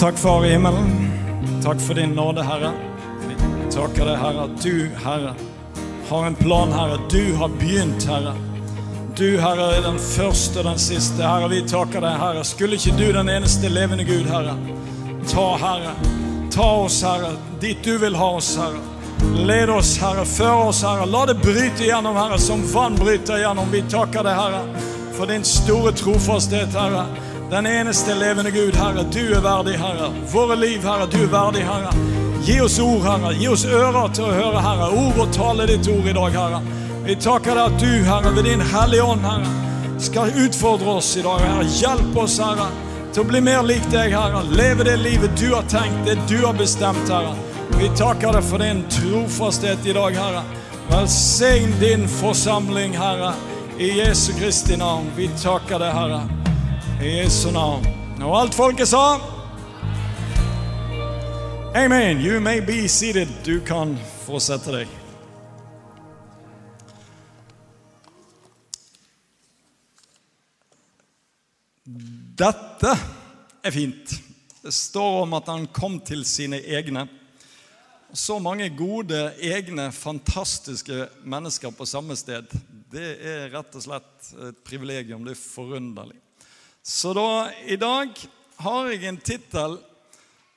Takk, Far i himmelen. Takk for din nåde, Herre. Vi takker deg, Herre, at du, Herre, har en plan, Herre. Du har begynt, Herre. Du, Herre, er den første og den siste. Herre, vi takker deg, Herre. Skulle ikke du, den eneste levende Gud, Herre, ta, Herre, ta oss, Herre, dit du vil ha oss, Herre. Led oss, Herre. Før oss, Herre. La det bryte igjennom, Herre, som vann bryter igjennom. Vi takker deg, Herre, for din store trofasthet, Herre. Den eneste levende Gud, Herre. Du er verdig, Herre. Våre liv, Herre. Du er verdig, Herre. Gi oss ord, Herre. Gi oss ører til å høre, Herre. Ord og tale ditt ord i dag, Herre. Vi takker deg at du, Herre, ved din Hellige Ånd, Herre, skal utfordre oss i dag, Herre. Hjelp oss, Herre, til å bli mer lik deg, Herre. Leve det livet du har tenkt, det du har bestemt, Herre. Vi takker deg for din trofasthet i dag, Herre. Velsign din forsamling, Herre. I Jesu Kristi navn. Vi takker deg, Herre. I Jesu navn. Og alt folket sa Amen. You may be seated. Du kan få sette deg. Dette er fint. Det står om at han kom til sine egne. Så mange gode, egne, fantastiske mennesker på samme sted. Det er rett og slett et privilegium. Det er forunderlig. Så da, i dag har jeg en tittel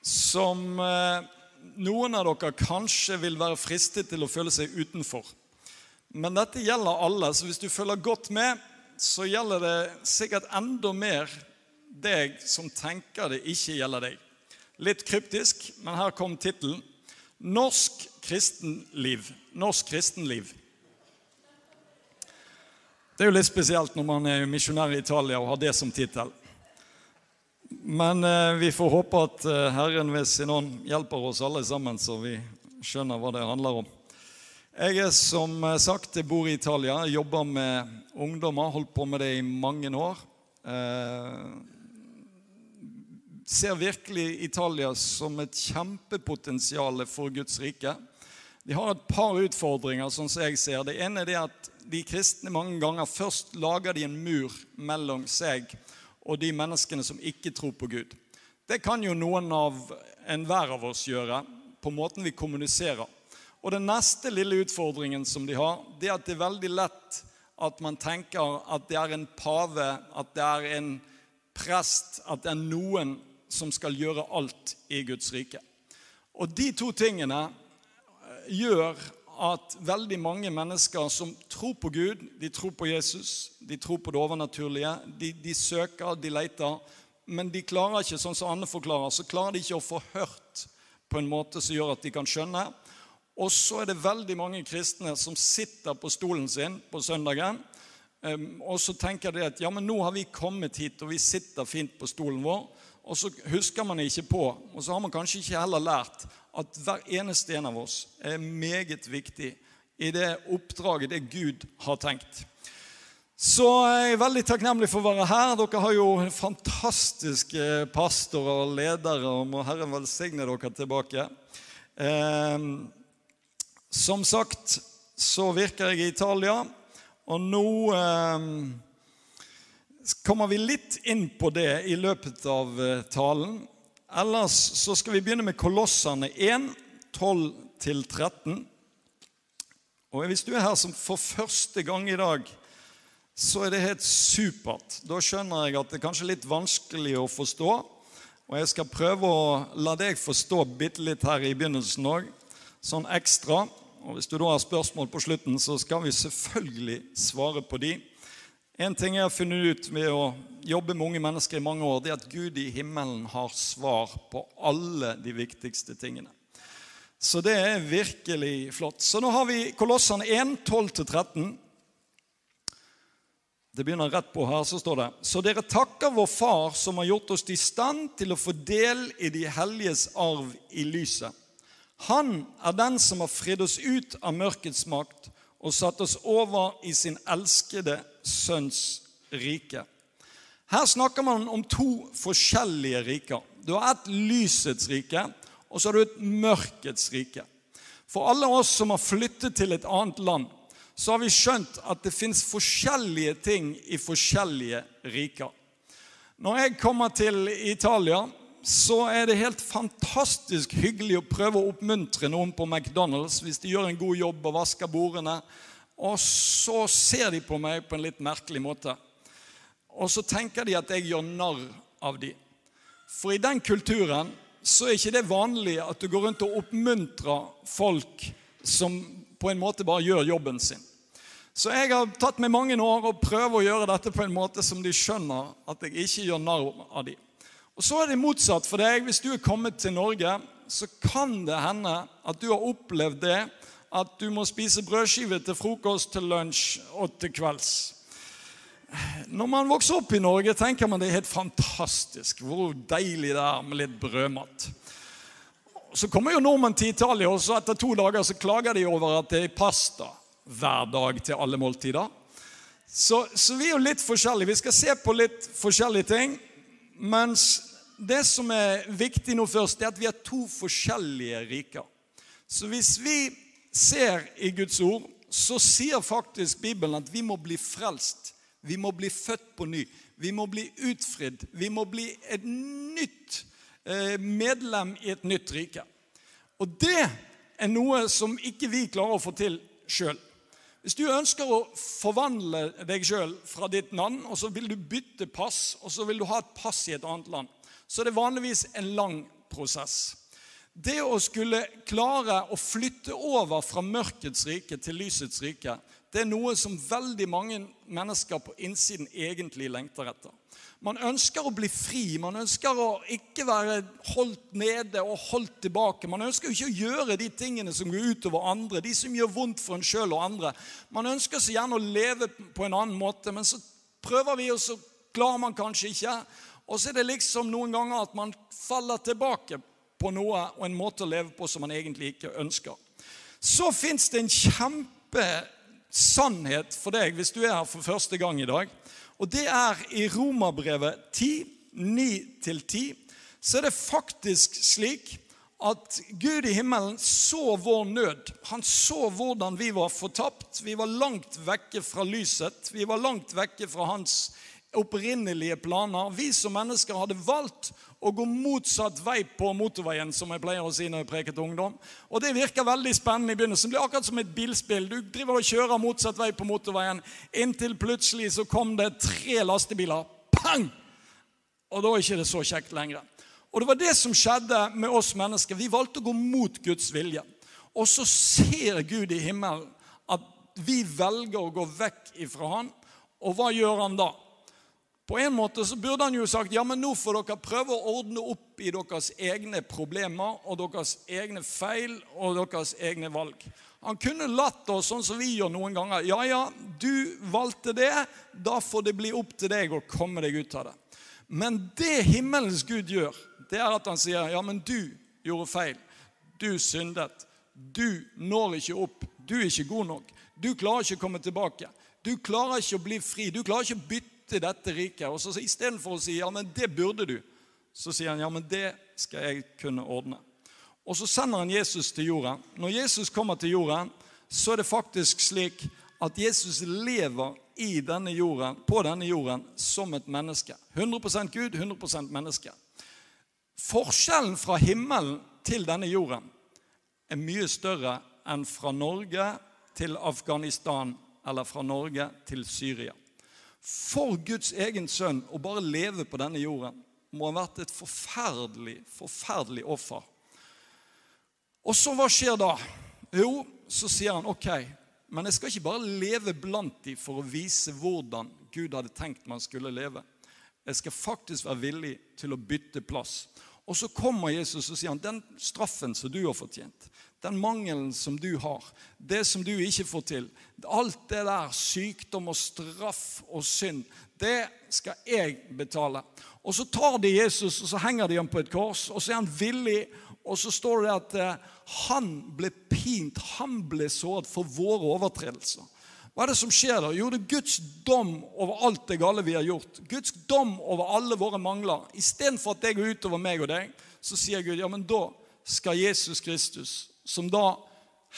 som eh, noen av dere kanskje vil være fristet til å føle seg utenfor. Men dette gjelder alle, så hvis du følger godt med, så gjelder det sikkert enda mer deg som tenker det ikke gjelder deg. Litt kryptisk, men her kom tittelen. Norsk kristenliv. Norsk kristenliv. Det er jo litt spesielt når man er misjonær i Italia og har det som tittel. Men eh, vi får håpe at eh, Herren ved sin ånd hjelper oss alle sammen, så vi skjønner hva det handler om. Jeg er som eh, sagt, jeg bor i Italia, jobber med ungdommer, holdt på med det i mange år. Eh, ser virkelig Italia som et kjempepotensial for Guds rike. De har et par utfordringer, sånn som jeg ser. Det ene er det at de kristne mange ganger først lager de en mur mellom seg og de menneskene som ikke tror på Gud. Det kan jo noen av enhver av oss gjøre på måten vi kommuniserer. Og den neste lille utfordringen som de har, det er at det er veldig lett at man tenker at det er en pave, at det er en prest, at det er noen som skal gjøre alt i Guds rike. Og de to tingene gjør at veldig mange mennesker som tror på Gud, de tror på Jesus, de tror på det overnaturlige, de, de søker, de leter, men de klarer ikke, sånn som Anne forklarer, så klarer de ikke å få hørt på en måte som gjør at de kan skjønne. Og så er det veldig mange kristne som sitter på stolen sin på søndagen, um, og så tenker de at ja, men nå har vi kommet hit, og vi sitter fint på stolen vår, og så husker man ikke på, og så har man kanskje ikke heller lært at hver eneste en av oss er meget viktig i det oppdraget, det Gud har tenkt. Så jeg er veldig takknemlig for å være her. Dere har jo fantastiske pastorer og ledere, og må Herren velsigne dere tilbake. Eh, som sagt så virker jeg i Italia, og nå eh, kommer vi litt inn på det i løpet av talen. Ellers så skal vi begynne med Kolossene 1, 12-13. Og Hvis du er her som for første gang i dag, så er det helt supert. Da skjønner jeg at det er kanskje litt vanskelig å forstå. Og jeg skal prøve å la deg forstå bitte litt her i begynnelsen òg, sånn ekstra. Og Hvis du da har spørsmål på slutten, så skal vi selvfølgelig svare på de. En ting jeg har funnet ut ved å jobbe med unge mennesker i mange år, det er at Gud i himmelen har svar på alle de viktigste tingene. Så det er virkelig flott. Så nå har vi Kolossene 1, 12-13. Det begynner rett på her, så står det Så dere takker vår Far som har gjort oss i stand til å få del i de helliges arv i lyset. Han er den som har fridd oss ut av mørkets makt og satt oss over i sin elskede sønns rike. Her snakker man om to forskjellige riker. Du har et lysets rike, og så har du et mørkets rike. For alle oss som har flyttet til et annet land, så har vi skjønt at det fins forskjellige ting i forskjellige riker. Når jeg kommer til Italia, så er det helt fantastisk hyggelig å prøve å oppmuntre noen på McDonald's hvis de gjør en god jobb og vasker bordene. Og så ser de på meg på en litt merkelig måte. Og så tenker de at jeg gjør narr av dem. For i den kulturen så er ikke det vanlig at du går rundt og oppmuntrer folk som på en måte bare gjør jobben sin. Så jeg har tatt meg mange år og prøver å gjøre dette på en måte som de skjønner at jeg ikke gjør narr av dem. Og så er det motsatt for deg. Hvis du er kommet til Norge, så kan det hende at du har opplevd det at du må spise brødskive til frokost, til lunsj og til kvelds. Når man vokser opp i Norge, tenker man det er helt fantastisk. Hvor deilig det er med litt brødmat. Så kommer jo nordmenn til Italia, og så etter to dager så klager de over at det er pasta hver dag til alle måltider. Så, så vi er jo litt forskjellige. Vi skal se på litt forskjellige ting. Mens det som er viktig nå først, er at vi er to forskjellige riker. Så hvis vi ser i Guds ord, så sier faktisk Bibelen at vi må bli frelst. Vi må bli født på ny. Vi må bli utfridd. Vi må bli et nytt eh, medlem i et nytt rike. Og det er noe som ikke vi klarer å få til sjøl. Hvis du ønsker å forvandle deg sjøl fra ditt navn, og så vil du bytte pass, og så vil du ha et pass i et annet land, så er det vanligvis en lang prosess. Det å skulle klare å flytte over fra mørkets rike til lysets rike, det er noe som veldig mange mennesker på innsiden egentlig lengter etter. Man ønsker å bli fri. Man ønsker å ikke være holdt nede og holdt tilbake. Man ønsker ikke å gjøre de tingene som går utover andre, de som gjør vondt for en sjøl og andre. Man ønsker så gjerne å leve på en annen måte, men så prøver vi, og så klarer man kanskje ikke. Og så er det liksom noen ganger at man faller tilbake på noe og en måte å leve på som man egentlig ikke ønsker. Så fins det en kjempesannhet for deg hvis du er her for første gang i dag. Og det er i Romerbrevet 10, 9-10, så er det faktisk slik at Gud i himmelen så vår nød. Han så hvordan vi var fortapt. Vi var langt vekke fra lyset. Vi var langt vekke fra hans opprinnelige planer. Vi som mennesker hadde valgt å gå motsatt vei på motorveien, som jeg pleier å si når jeg preker til ungdom. Og Det virker veldig spennende i begynnelsen. Det blir akkurat som et bilspill. Du driver og kjører motsatt vei på motorveien, inntil plutselig så kom det tre lastebiler. Pang! Og da er ikke det så kjekt lenger. Og Det var det som skjedde med oss mennesker. Vi valgte å gå mot Guds vilje. Og så ser Gud i himmelen at vi velger å gå vekk ifra Han. Og hva gjør han da? På en måte så burde han jo sagt ja, men nå får dere prøve å ordne opp i deres egne problemer og deres egne feil og deres egne valg. Han kunne latt oss sånn som vi gjør noen ganger. Ja, ja, du valgte det. Da får det bli opp til deg å komme deg ut av det. Men det himmelens Gud gjør, det er at han sier ja, men du gjorde feil. Du syndet. Du når ikke opp. Du er ikke god nok. Du klarer ikke å komme tilbake. Du klarer ikke å bli fri. Du klarer ikke å bytte i dette riket. Og så Istedenfor å si ja, men det burde du, så sier han ja, men det skal jeg kunne ordne. Og så sender han Jesus til jorden. Når Jesus kommer til jorden, så er det faktisk slik at Jesus lever i denne jorden, på denne jorden som et menneske. 100% Gud, 100% menneske. Forskjellen fra himmelen til denne jorden er mye større enn fra Norge til Afghanistan eller fra Norge til Syria for Guds egen sønn å bare leve på denne jorden må ha vært et forferdelig, forferdelig offer. Og så hva skjer da? Jo, så sier han ok, men jeg skal ikke bare leve blant dem for å vise hvordan Gud hadde tenkt man skulle leve. Jeg skal faktisk være villig til å bytte plass. Og så kommer Jesus og sier han, den straffen som du har fortjent, den mangelen som du har, det som du ikke får til, alt det der, sykdom og straff og synd, det skal jeg betale. Og så tar de Jesus og så henger de ham på et kors, og så er han villig. Og så står det at eh, han ble pint, han ble såret for våre overtredelser. Hva er det som skjer da? Jo, det er Guds dom over alt det gale vi har gjort. Guds dom over alle våre mangler. Istedenfor at det går utover meg og deg, så sier Gud ja, men da skal Jesus Kristus som da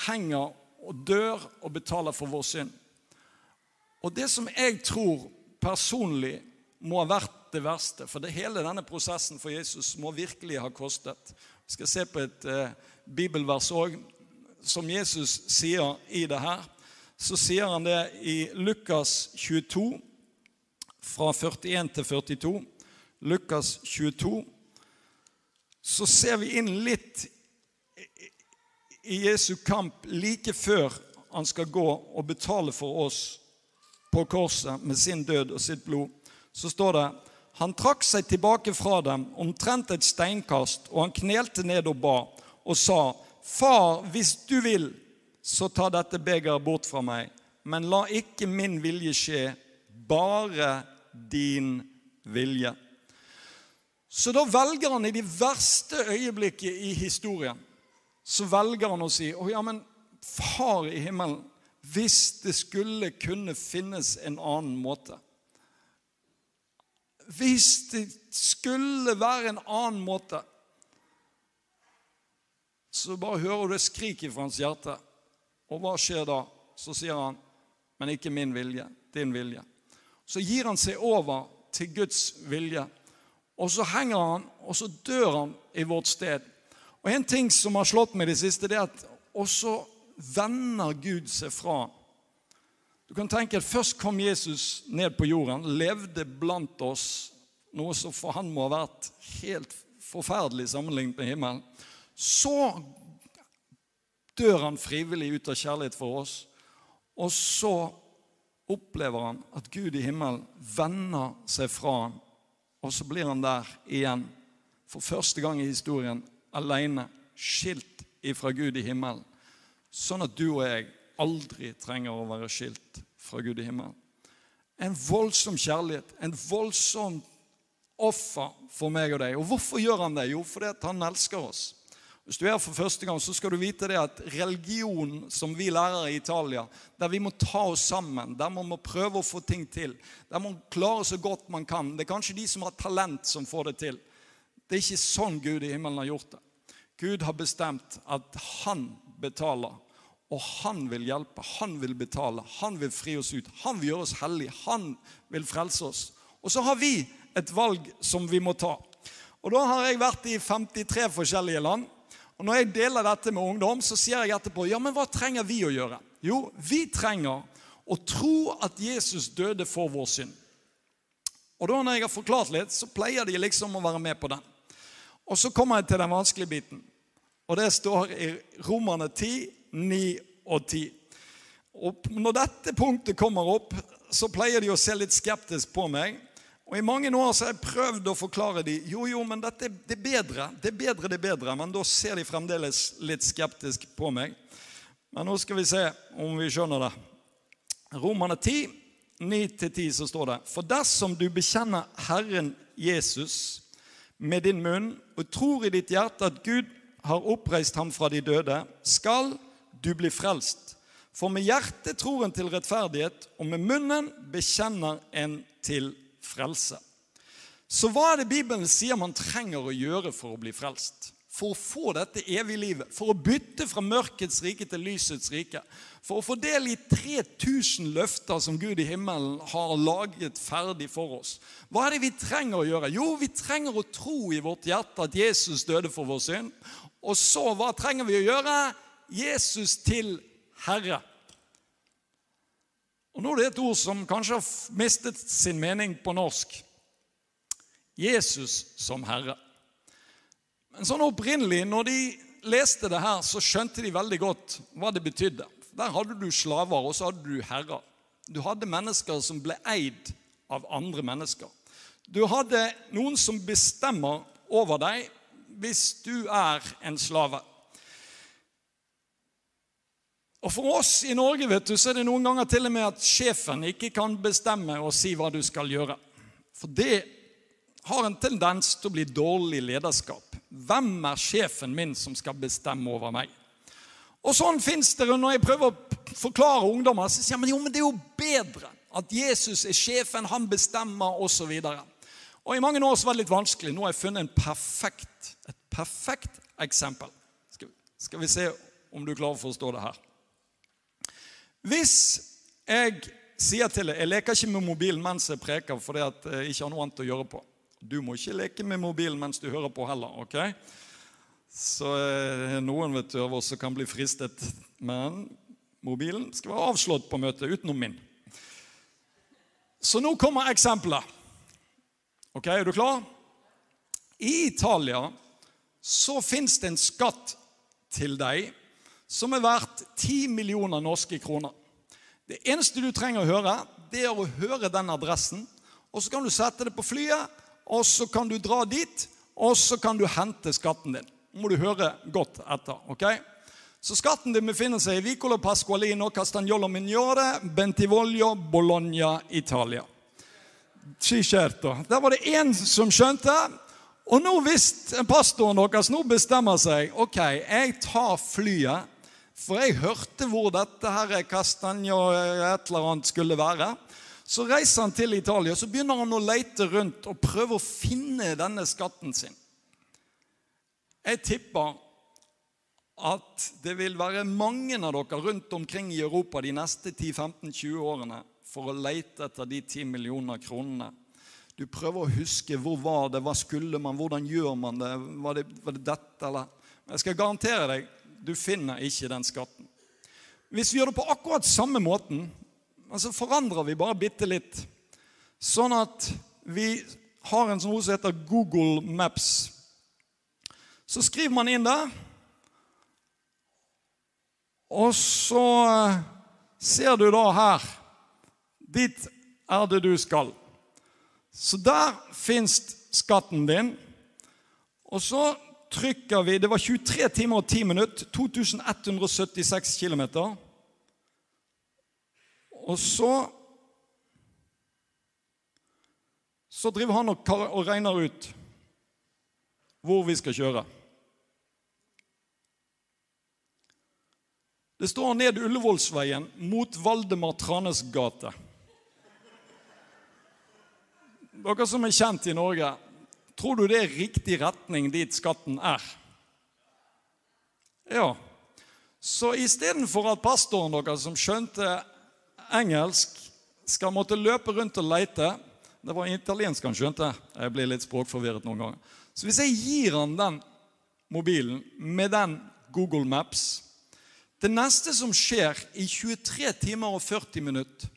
henger og dør og betaler for vår synd. Og det som jeg tror personlig må ha vært det verste. For det, hele denne prosessen for Jesus må virkelig ha kostet. Vi skal se på et eh, bibelvers òg som Jesus sier i det her. Så sier han det i Lukas 22, fra 41 til 42. Lukas 22. Så ser vi inn litt i Jesu kamp like før han skal gå og betale for oss på korset med sin død og sitt blod, så står det han trakk seg tilbake fra dem, omtrent et steinkast, og han knelte ned og ba, og sa, Far, hvis du vil, så ta dette begeret bort fra meg, men la ikke min vilje skje, bare din vilje. Så da velger han i de verste øyeblikket i historien, så velger han å si, å ja, men Far i himmelen, hvis det skulle kunne finnes en annen måte Hvis det skulle være en annen måte Så bare hører du det skriket fra hans hjerte. Og hva skjer da? Så sier han, men ikke min vilje, din vilje. Så gir han seg over til Guds vilje. Og så henger han, og så dør han i vårt sted. Og En ting som har slått meg i det siste, det er at også vender Gud seg fra. Du kan tenke at Først kom Jesus ned på jorden, levde blant oss, noe som for han må ha vært helt forferdelig sammenlignet med himmelen. Så dør han frivillig ut av kjærlighet for oss, og så opplever han at Gud i himmelen vender seg fra ham, og så blir han der igjen, for første gang i historien, alene, skilt ifra Gud i himmelen. Sånn at du og jeg aldri trenger å være skilt fra Gud i himmelen. En voldsom kjærlighet, en voldsom offer for meg og deg. Og hvorfor gjør han det? Jo, fordi han elsker oss. Hvis du er her for første gang, så skal du vite det at religion som vi lærer i Italia, der vi må ta oss sammen, der man må prøve å få ting til, der man klarer så godt man kan Det er kanskje de som har talent, som får det til. Det er ikke sånn Gud i himmelen har gjort det. Gud har bestemt at han betaler og han vil hjelpe, han vil betale, han vil fri oss ut. Han vil gjøre oss hellige, han vil frelse oss. Og så har vi et valg som vi må ta. Og Da har jeg vært i 53 forskjellige land. Og Når jeg deler dette med ungdom, så sier jeg etterpå ja, men hva trenger vi å gjøre? Jo, vi trenger å tro at Jesus døde for vår synd. Og da når jeg har forklart litt, så pleier de liksom å være med på den. Og så kommer jeg til den vanskelige biten. Og det står i Romerne 10, 9 og 10. Og når dette punktet kommer opp, så pleier de å se litt skeptisk på meg. Og I mange år så har jeg prøvd å forklare dem jo, jo, men dette det er bedre. Det er bedre, det er bedre. Men da ser de fremdeles litt skeptisk på meg. Men nå skal vi se om vi skjønner det. Romerne 10, 9-10 så står det For dersom du bekjenner Herren Jesus med din munn og tror i ditt hjerte at Gud har oppreist ham fra de døde, skal du bli frelst. For med hjertet tror en til rettferdighet, og med munnen bekjenner en til frelse. Så hva er det Bibelen sier man trenger å gjøre for å bli frelst? For å få dette evige livet, for å bytte fra mørkets rike til lysets rike. For å få del i 3000 løfter som Gud i himmelen har laget ferdig for oss. Hva er det vi trenger å gjøre? Jo, vi trenger å tro i vårt hjerte at Jesus døde for vår synd. Og så, hva trenger vi å gjøre? Jesus til Herre. Og Nå er det et ord som kanskje har mistet sin mening på norsk. Jesus som Herre. Men sånn opprinnelig, når de leste det her, så skjønte de veldig godt hva det betydde. Der hadde du slaver, og så hadde du herrer. Du hadde mennesker som ble eid av andre mennesker. Du hadde noen som bestemmer over deg hvis du er en slave. Og For oss i Norge vet du, så er det noen ganger til og med at sjefen ikke kan bestemme og si hva du skal gjøre. For det har en tendens til å bli dårlig lederskap. Hvem er sjefen min som skal bestemme over meg? Og sånn fins det når jeg prøver å forklare ungdommer. Så sier jeg, men jo, men det er jo bedre at Jesus er sjefen, han bestemmer osv. Og, og I mange år så var det litt vanskelig. Nå har jeg funnet perfekt, et perfekt eksempel. Skal, skal vi se om du klarer å forstå det her. Hvis jeg sier til deg, jeg leker ikke med mobilen mens jeg preker fordi jeg ikke har noe annet å gjøre på. Du må ikke leke med mobilen mens du hører på heller. ok? Så eh, noen vet du, av oss som kan bli fristet. Men mobilen skal være avslått på møtet, utenom min. Så nå kommer eksempelet. Ok, Er du klar? I Italia så fins det en skatt til deg som er verdt 10 millioner norske kroner. Det eneste du trenger å høre, det er å høre den adressen. Og så kan du sette det på flyet, og så kan du dra dit, og så kan du hente skatten din. Nå må du høre godt etter. ok? Så skatten din befinner seg i Vicolo Pasqualino, Castagnolo Mignore, Bentivoglio, Bologna, Italia. Certo. Der var det én som skjønte. Og nå hvis pastoren deres nå bestemmer seg Ok, jeg tar flyet, for jeg hørte hvor dette her Castagno et eller annet skulle være. Så reiser han til Italia så begynner han å lete rundt og prøve å finne denne skatten sin. Jeg tipper at det vil være mange av dere rundt omkring i Europa de neste 10-15-20 årene for å lete etter de 10 millioner kronene. Du prøver å huske hvor var det, hva skulle man, hvordan gjør man det? Var det, var det dette, eller? Jeg skal garantere deg, du finner ikke den skatten. Hvis vi gjør det på akkurat samme måten, så forandrer vi bare bitte litt. Sånn at vi har en sånn som heter Google Maps. Så skriver man inn det, og så ser du da her Dit er det du skal. Så der fins skatten din. Og så trykker vi Det var 23 timer og 10 minutter. 2176 km. Og så Så driver han og, og regner ut hvor vi skal kjøre. Det står ned Ullevålsveien mot Valdemar Tranes gate. Dere som er kjent i Norge, tror du det er riktig retning dit skatten er? Ja. Så istedenfor at pastoren deres, som skjønte engelsk, skal måtte løpe rundt og leite Det var italiensk han skjønte. Jeg blir litt språkforvirret noen ganger. Så hvis jeg gir han den mobilen med den Google Maps Det neste som skjer i 23 timer og 40 minutter,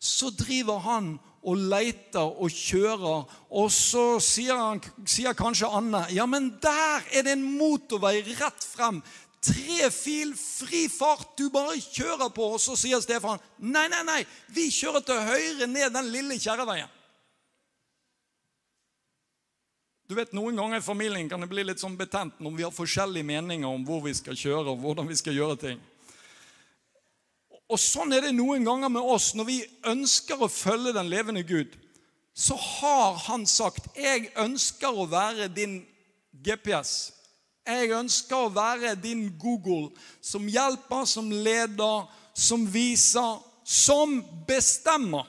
så driver han og leter og kjører, og så sier, han, sier kanskje Anne ja, men der er det en motorvei rett frem. Tre fil, fri fart, du bare kjører på. Og så sier Stefan nei, nei, nei, vi kjører til høyre ned den lille kjerreveien. Du vet, Noen ganger i familien kan det bli litt sånn betent når vi har forskjellige meninger om hvor vi skal kjøre og hvordan vi skal gjøre ting. Og sånn er det noen ganger med oss. Når vi ønsker å følge den levende Gud, så har han sagt 'Jeg ønsker å være din GPS'. Jeg ønsker å være din Google, som hjelper, som leder, som viser, som bestemmer.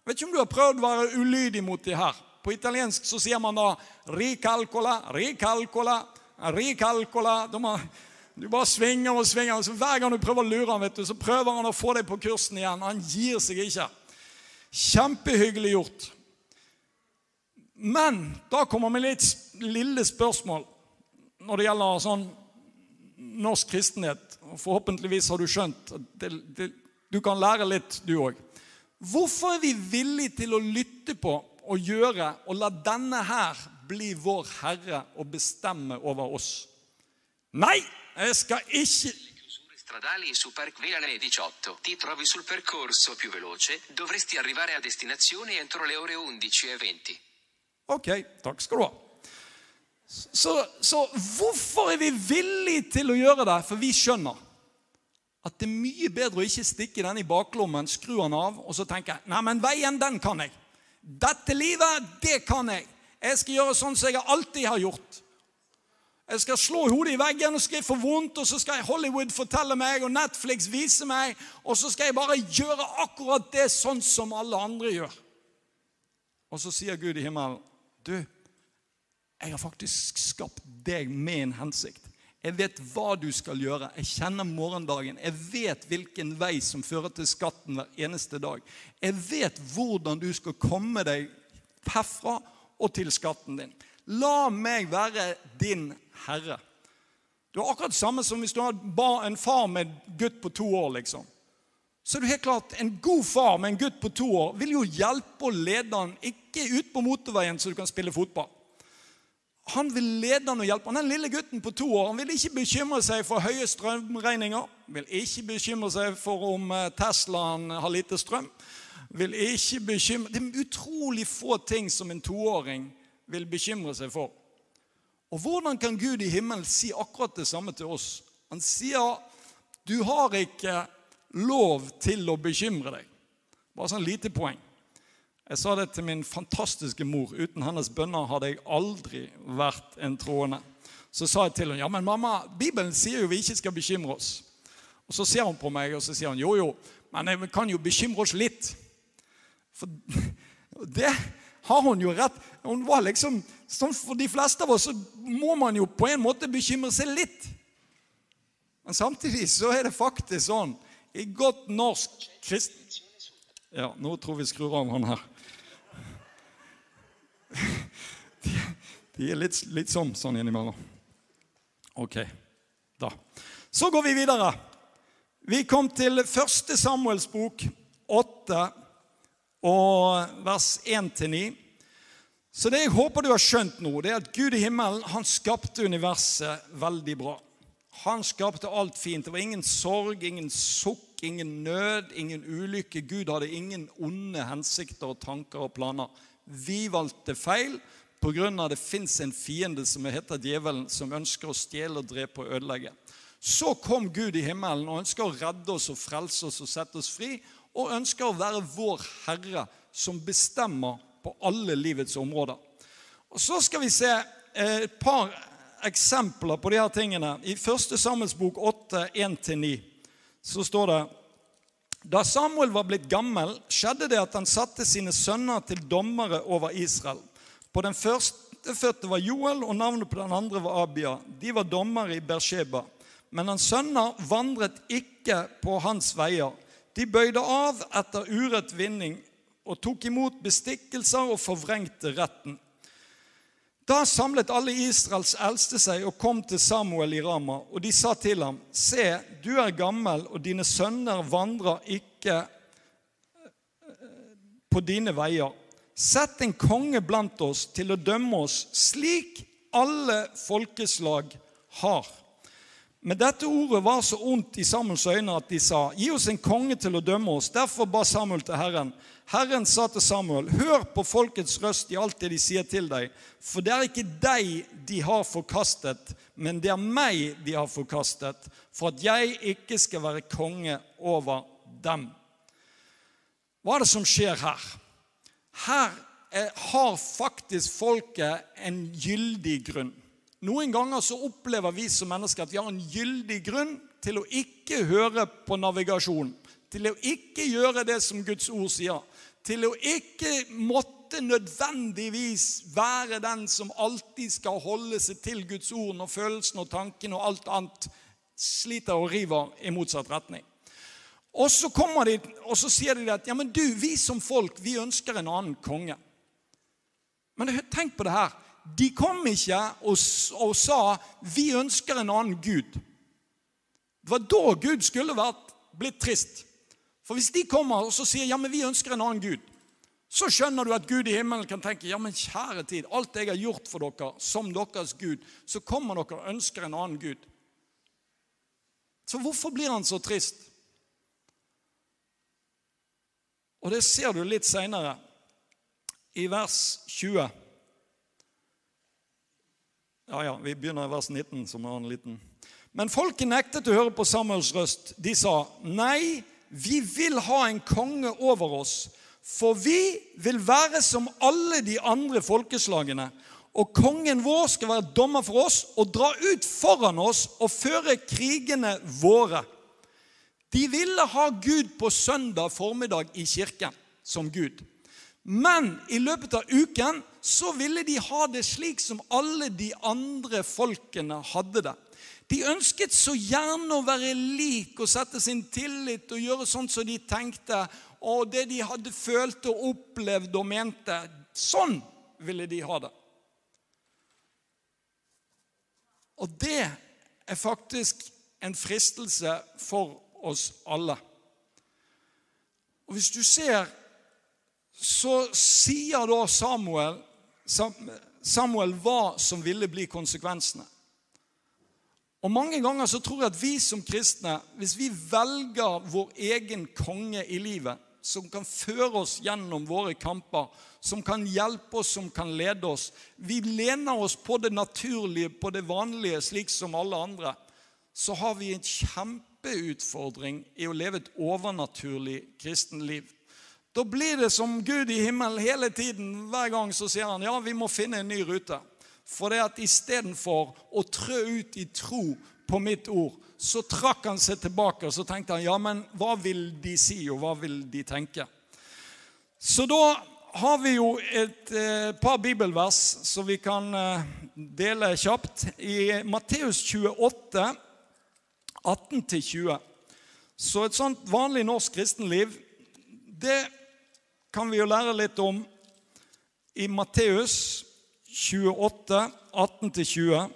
Jeg vet ikke om du har prøvd å være ulydig mot de her. På italiensk så sier man da 'ricalcola', 'ricalcola', 'ricalcola'. Du bare svinger og svinger. Så Hver gang du prøver å lure ham, du, så prøver han å få deg på kursen igjen. Han gir seg ikke. Kjempehyggelig gjort. Men da kommer vi litt lille spørsmål når det gjelder sånn norsk kristenhet. Forhåpentligvis har du skjønt at du kan lære litt, du òg. Hvorfor er vi villige til å lytte på og gjøre og la denne her bli vår herre og bestemme over oss? Nei! Jeg skal ikke stradali su Park 18. Ti trovi sul percorso più veloce, dovresti arrivare a destinazione entro le ore 11.20. Ok, takk skal du ha. Så, så, hvorfor er vi villige til å gjøre det? For vi skjønner at det er mye bedre å ikke stikke den i baklommen, skru den av, og så tenke Nei, men veien, den kan jeg. Dette livet, det kan jeg. Jeg skal gjøre sånn som jeg alltid har gjort. Jeg skal slå hodet i veggen, og skal jeg få vondt, og så skal Hollywood fortelle meg, og Netflix vise meg, og så skal jeg bare gjøre akkurat det sånn som alle andre gjør. Og så sier Gud i himmelen, du, jeg har faktisk skapt deg med en hensikt. Jeg vet hva du skal gjøre. Jeg kjenner morgendagen. Jeg vet hvilken vei som fører til skatten hver eneste dag. Jeg vet hvordan du skal komme deg herfra og til skatten din. La meg være din herre. Det er akkurat det samme som hvis du hadde en far med en gutt på to år. liksom. Så er det helt klart, En god far med en gutt på to år vil jo hjelpe og lede han, ikke ut på motorveien så du kan spille fotball. Han vil lede han og hjelpe han. Den lille gutten på to år han vil ikke bekymre seg for høye strømregninger. Vil ikke bekymre seg for om eh, Teslaen har lite strøm. Vil ikke bekymre Det er utrolig få ting som en toåring vil bekymre seg for. Og hvordan kan Gud i himmelen si akkurat det samme til oss? Han sier du har ikke lov til å bekymre deg. Bare sånn lite poeng. Jeg sa det til min fantastiske mor. Uten hennes bønner hadde jeg aldri vært en troende. Så sa jeg til henne ja, men mamma, Bibelen sier jo vi ikke skal bekymre oss. Og Så ser hun på meg og så sier hun, jo, jo, men vi kan jo bekymre oss litt. For det har hun jo rett. Hun var liksom, sånn For de fleste av oss så må man jo på en måte bekymre seg litt. Men samtidig så er det faktisk sånn i godt norsk krist... Ja, nå tror vi skrur av han her. De er litt, litt sånn, sånn innimellom. Ok, da. Så går vi videre. Vi kom til første Samuels bok, 8, og vers 1-9. Så det jeg håper du har skjønt nå, det er at Gud i himmelen han skapte universet veldig bra. Han skapte alt fint. Det var ingen sorg, ingen sukk, ingen nød, ingen ulykke. Gud hadde ingen onde hensikter og tanker og planer. Vi valgte feil pga. det fins en fiende som heter djevelen, som ønsker å stjele, og drepe og ødelegge. Så kom Gud i himmelen og ønsker å redde oss og frelse oss og sette oss fri. Og ønsker å være vår Herre, som bestemmer på alle livets områder. Og Så skal vi se eh, et par eksempler på de her tingene. I 1. Samuels bok 8, 1-9, så står det Da Samuel var blitt gammel, skjedde det at han satte sine sønner til dommere over Israel. På den førstefødte var Joel, og navnet på den andre var Abia. De var dommere i Bersheba. Men hans sønner vandret ikke på hans veier. De bøyde av etter urett vinning og tok imot bestikkelser og forvrengte retten. Da samlet alle Israels eldste seg og kom til Samuel i Rama, og de sa til ham, Se, du er gammel, og dine sønner vandrer ikke på dine veier. Sett en konge blant oss til å dømme oss slik alle folkeslag har. Men dette ordet var så ondt i Samuels øyne at de sa, gi oss en konge til å dømme oss. Derfor ba Samuel til Herren. Herren sa til Samuel, hør på folkets røst i alt det de sier til deg, for det er ikke deg de har forkastet, men det er meg de har forkastet, for at jeg ikke skal være konge over dem. Hva er det som skjer her? Her har faktisk folket en gyldig grunn. Noen ganger så opplever vi som mennesker at vi har en gyldig grunn til å ikke høre på navigasjon, til å ikke gjøre det som Guds ord sier, til å ikke måtte nødvendigvis være den som alltid skal holde seg til Guds ord når følelsene og tankene og alt annet sliter og river i motsatt retning. Og så kommer de, og så sier de at ja, men du, vi som folk vi ønsker en annen konge. Men tenk på det her. De kom ikke og, og sa vi ønsker en annen gud. Det var da Gud skulle vært blitt trist. For hvis de kommer og så sier ja, men vi ønsker en annen gud, så skjønner du at Gud i himmelen kan tenke ja, men kjære tid, alt jeg har gjort for dere som deres Gud, så kommer dere og ønsker en annen Gud. Så hvorfor blir han så trist? Og det ser du litt seinere, i vers 20. Ja, ja, vi begynner i vers 19, som er en liten Men folket nektet å høre på Samuels røst. De sa, 'Nei, vi vil ha en konge over oss.' 'For vi vil være som alle de andre folkeslagene.' 'Og kongen vår skal være dommer for oss og dra ut foran oss og føre krigene våre.' De ville ha Gud på søndag formiddag i kirken som Gud. Men i løpet av uken så ville de ha det slik som alle de andre folkene hadde det. De ønsket så gjerne å være lik og sette sin tillit og gjøre sånn som de tenkte, og det de hadde følt og opplevd og mente. Sånn ville de ha det. Og det er faktisk en fristelse for oss alle. Og Hvis du ser, så sier da Samuel, Samuel hva som ville bli konsekvensene. Og Mange ganger så tror jeg at vi som kristne, hvis vi velger vår egen konge i livet, som kan føre oss gjennom våre kamper, som kan hjelpe oss, som kan lede oss Vi lener oss på det naturlige, på det vanlige, slik som alle andre. Så har vi en kjempeutfordring i å leve et overnaturlig kristenliv. Da blir det som Gud i himmelen hele tiden. Hver gang så sier han ja, vi må finne en ny rute. For det at istedenfor å trø ut i tro på mitt ord, så trakk han seg tilbake og så tenkte han, ja, men hva vil de si, og hva vil de tenke? Så da har vi jo et eh, par bibelvers som vi kan eh, dele kjapt. I Matteus 28, 18-20. Så et sånt vanlig norsk kristenliv, det kan vi jo lære litt om i Matteus 28, 18-20.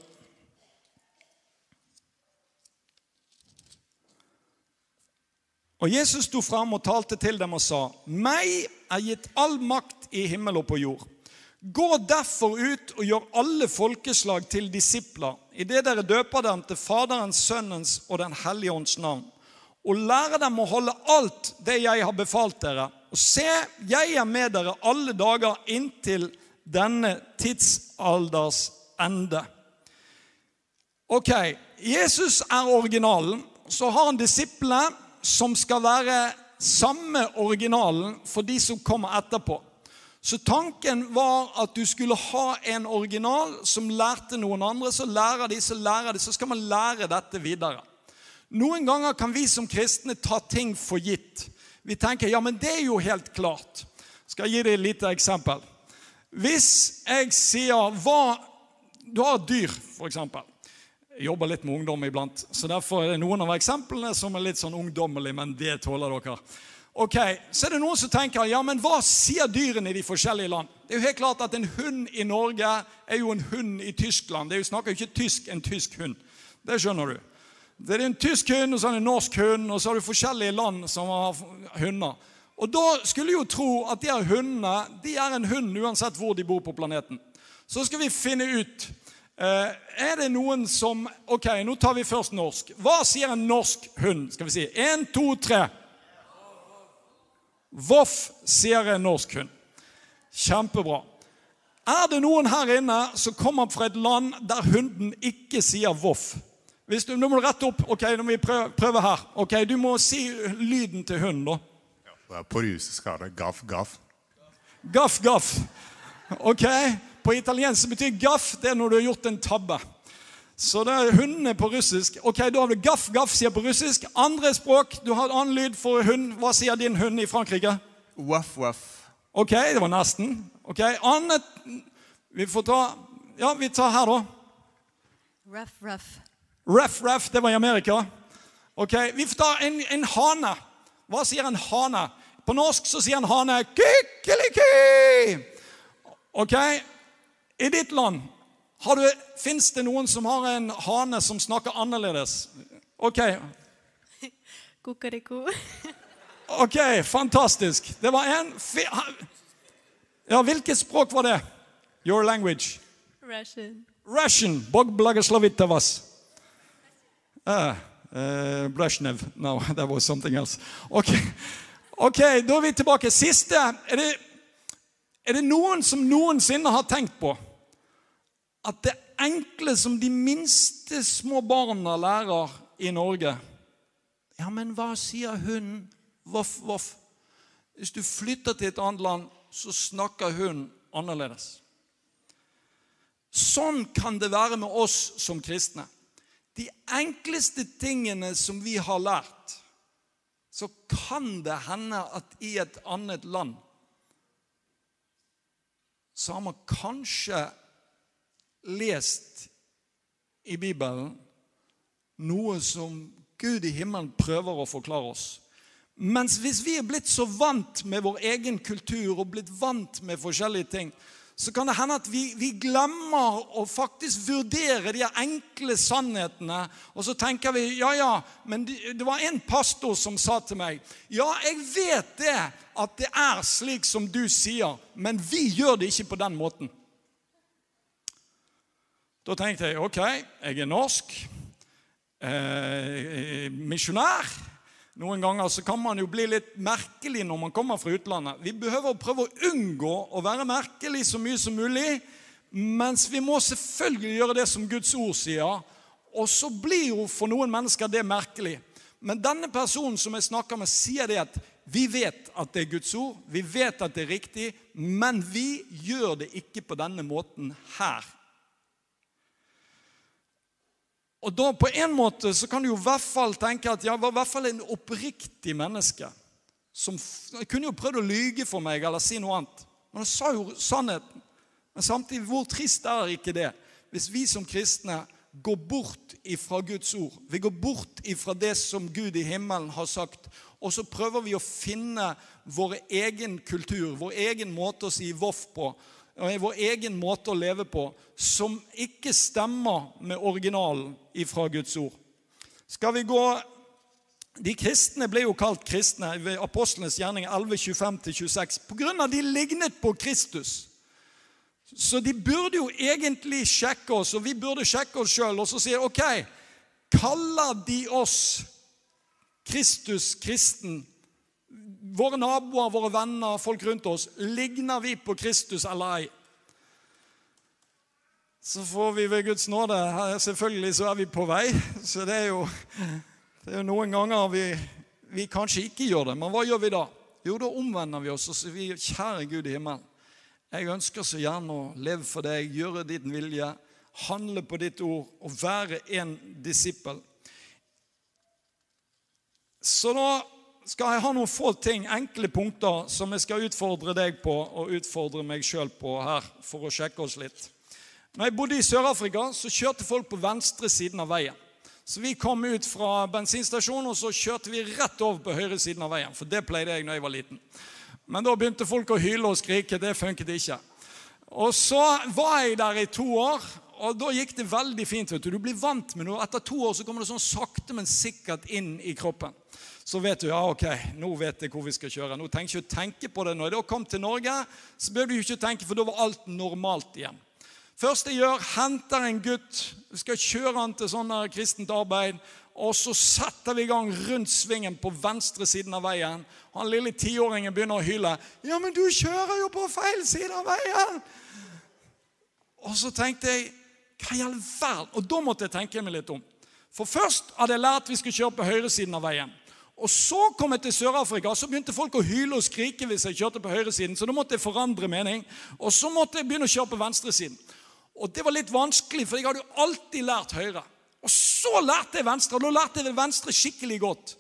Og Jesus sto fram og talte til dem og sa, 'Meg er gitt all makt i himmel og på jord.' Gå derfor ut og gjør alle folkeslag til disipler, idet dere døper dem til Faderens, Sønnens og Den hellige ånds navn, og lærer dem å holde alt det jeg har befalt dere. Og se, jeg er med dere alle dager inntil denne tidsalders ende. Ok, Jesus er originalen. Så har han disiplene som skal være samme originalen for de som kommer etterpå. Så tanken var at du skulle ha en original som lærte noen andre. Så lærer de, så lærer de, så skal man lære dette videre. Noen ganger kan vi som kristne ta ting for gitt. Vi tenker ja, men det er jo helt klart. Skal jeg gi deg et lite eksempel. Hvis jeg sier hva Du har et dyr, f.eks. Jeg jobber litt med ungdom iblant, så derfor er det noen av eksemplene som er litt sånn ungdommelige, men det tåler dere. Ok, Så er det noen som tenker ja, men hva sier dyrene i de forskjellige land? Det er jo helt klart at En hund i Norge er jo en hund i Tyskland. Det er jo snakker jo ikke tysk en tysk hund. Det skjønner du. Det er en tysk hund, og så er det en norsk hund, og så har du forskjellige land som har hunder. Og Da skulle jo tro at de her hundene de er en hund uansett hvor de bor på planeten. Så skal vi finne ut Eh, er det noen som Ok, nå tar vi først norsk. Hva sier en norsk hund? Skal vi si én, to, tre. Voff, sier en norsk hund. Kjempebra. Er det noen her inne som kommer fra et land der hunden ikke sier voff? Hvis du, nå må du rette opp. Ok, nå må vi prøve, prøve her. Ok, Du må si lyden til hunden, da. På russisk det gaff, gaff. Gaff, gaff. Ok. På italiensk betyr gaff det er når du har gjort en tabbe. Så det er hundene på russisk. Ok, Da har du gaff, gaff sier på russisk. Andre språk. Du har annen lyd for hund. Hva sier din hund i Frankrike? Waff, waff. Ok, det var nesten. Ok, Annet Vi får ta Ja, vi tar her, da. Ruff, ruff. Ruff, ruff, det var i Amerika. Ok, Vi får ta en, en hane. Hva sier en hane? På norsk så sier han hane kykeliki. Ok, i ditt land fins det noen som har en hane som snakker annerledes? Ok. Kokoriko. Ok, fantastisk. Det var en Ja, hvilket språk var det? Your language? Russian. Russian. Bog blagaslavita vas. Uh, uh, Brezhnev. No, that was something else. Ok, ok, da er vi tilbake. Siste. Er det, er det noen som noensinne har tenkt på at det enkle som de minste små barna lærer i Norge Ja, men hva sier hunden? Voff, voff. Hvis du flytter til et annet land, så snakker hunden annerledes. Sånn kan det være med oss som kristne. De enkleste tingene som vi har lært, så kan det hende at i et annet land så har man kanskje lest i Bibelen noe som Gud i himmelen prøver å forklare oss. Mens hvis vi er blitt så vant med vår egen kultur og blitt vant med forskjellige ting, så kan det hende at vi, vi glemmer å faktisk vurdere de enkle sannhetene. Og så tenker vi ja, ja, men det, var en pastor som sa til meg Ja, jeg vet det, at det er slik som du sier, men vi gjør det ikke på den måten. Da tenkte jeg ok, jeg er norsk, eh, misjonær. Noen ganger så kan man jo bli litt merkelig når man kommer fra utlandet. Vi behøver å prøve å unngå å være merkelig så mye som mulig, mens vi må selvfølgelig gjøre det som Guds ord sier. Og så blir jo for noen mennesker det merkelig. Men denne personen som jeg snakker med, sier det at vi vet at det er Guds ord, vi vet at det er riktig, men vi gjør det ikke på denne måten her. Og da på en måte så kan du jo i hvert fall tenke at jeg var i hvert fall en oppriktig menneske. Som jeg kunne jo prøvd å lyge for meg eller si noe annet. Men han sa jo sannheten. Men samtidig, hvor trist er ikke det? Hvis vi som kristne går bort ifra Guds ord. Vi går bort ifra det som Gud i himmelen har sagt. Og så prøver vi å finne vår egen kultur, vår egen måte å si voff på vår egen måte å leve på som ikke stemmer med originalen ifra Guds ord. Skal vi gå De kristne ble jo kalt kristne ved apostlenes gjerning 11.25-26 pga. de lignet på Kristus. Så de burde jo egentlig sjekke oss, og vi burde sjekke oss sjøl og så si ok, kaller de oss Kristus kristen våre naboer, våre venner, folk rundt oss, ligner vi på Kristus eller ei? Så får vi ved Guds nåde Selvfølgelig så er vi på vei. Så det er jo, det er jo noen ganger vi, vi, kanskje ikke gjør det. Men hva gjør vi da? Jo, da omvender vi oss og sier vi, kjære Gud i himmelen. Jeg ønsker så gjerne å leve for deg, gjøre din vilje, handle på ditt ord og være en disippel. Så nå skal jeg ha noen få ting, enkle punkter, som jeg skal utfordre deg på og utfordre meg sjøl på her, for å sjekke oss litt. Når jeg bodde i Sør-Afrika, så kjørte folk på venstre siden av veien. Så vi kom ut fra bensinstasjonen, og så kjørte vi rett over på høyre siden av veien. For det pleide jeg når jeg var liten. Men da begynte folk å hyle og skrike. Det funket ikke. Og så var jeg der i to år, og da gikk det veldig fint. vet Du Du blir vant med noe. Etter to år så kommer det sånn sakte, men sikkert inn i kroppen så vet du ja, ok, nå vet jeg hvor vi skal kjøre. Nå trenger jeg ikke å tenke på det. Når jeg da kom til Norge, så bør du ikke tenke, for da var alt normalt igjen. Først jeg gjør, henter en gutt, skal kjøre han til sånn kristent arbeid. Og så setter vi i gang rundt svingen på venstre siden av veien. Han lille tiåringen begynner å hyle. 'Ja, men du kjører jo på feil side av veien!' Og så tenkte jeg Hva i all verden? Og da måtte jeg tenke meg litt om. For først hadde jeg lært vi skulle kjøre på høyresiden av veien. Og Så kom jeg til Sør-Afrika, så begynte folk å hyle og skrike hvis jeg kjørte på høyresiden. Så da måtte jeg forandre mening. Og så måtte jeg begynne å kjøre på venstresiden. Og det var litt vanskelig, for jeg hadde jo alltid lært høyre. Og så lærte jeg venstre, og da lærte jeg venstre skikkelig godt.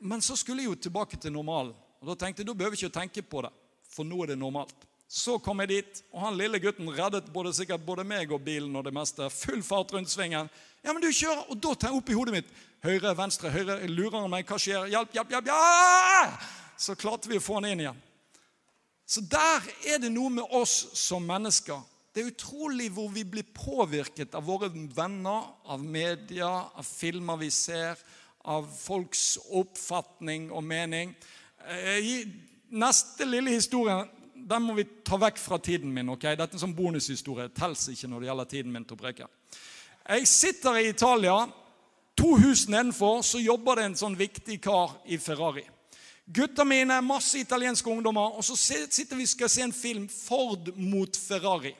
Men så skulle jeg jo tilbake til normalen. Og da tenkte jeg da behøver jeg ikke å tenke på det, for nå er det normalt. Så kom jeg dit, og han lille gutten reddet både, sikkert både meg og bilen og det meste. Full fart rundt svingen. Ja, men du kjører, Og da tar jeg opp i hodet mitt Høyre, venstre, høyre. Lurer meg? Hva skjer? Hjelp, hjelp, hjelp! Ja! Så klarte vi å få han inn igjen. Så der er det noe med oss som mennesker. Det er utrolig hvor vi blir påvirket av våre venner, av media, av filmer vi ser, av folks oppfatning og mening. Eh, neste lille historie den må vi ta vekk fra tiden min. ok? Dette er en sånn bonushistorie. Tels ikke når det gjelder tiden min til å preke. Jeg sitter i Italia To hus nedenfor så jobber det en sånn viktig kar i Ferrari. Gutta mine, masse italienske ungdommer, og så sitter vi og skal se en film, Ford mot Ferrari.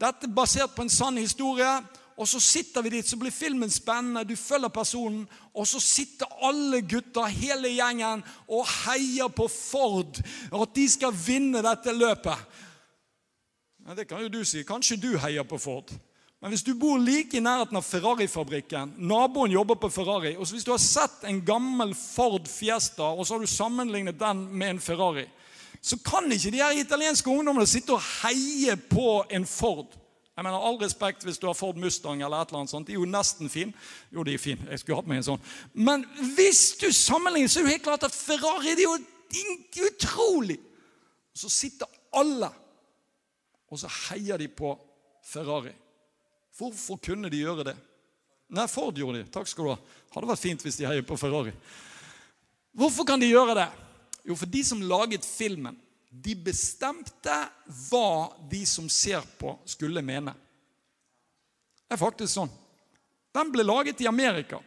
Dette er basert på en sann historie. Og så sitter vi dit, så blir filmen spennende. Du følger personen. Og så sitter alle gutta, hele gjengen, og heier på Ford. Og at de skal vinne dette løpet. Ja, det kan jo du si. Kanskje du heier på Ford. Men hvis du bor like i nærheten av Ferrari-fabrikken, naboen jobber på Ferrari, og hvis du har sett en gammel Ford Fiesta og så har du sammenlignet den med en Ferrari, så kan ikke de her italienske ungdommene sitte og heie på en Ford. Jeg mener All respekt hvis du har Ford Mustang eller et eller annet sånt. De er jo nesten fin. Jo, de er fin. Jeg skulle hatt meg en sånn. Men hvis du sammenligner, så er det helt klart at Ferrari det er jo utrolig. Så sitter alle, og så heier de på Ferrari. Hvorfor kunne de gjøre det? Nei, Ford gjorde de. Takk skal du ha. Hadde vært fint hvis de heier på Ferrari. Hvorfor kan de gjøre det? Jo, for de som laget filmen, de bestemte hva de som ser på, skulle mene. Det er faktisk sånn. Den ble laget i Amerika.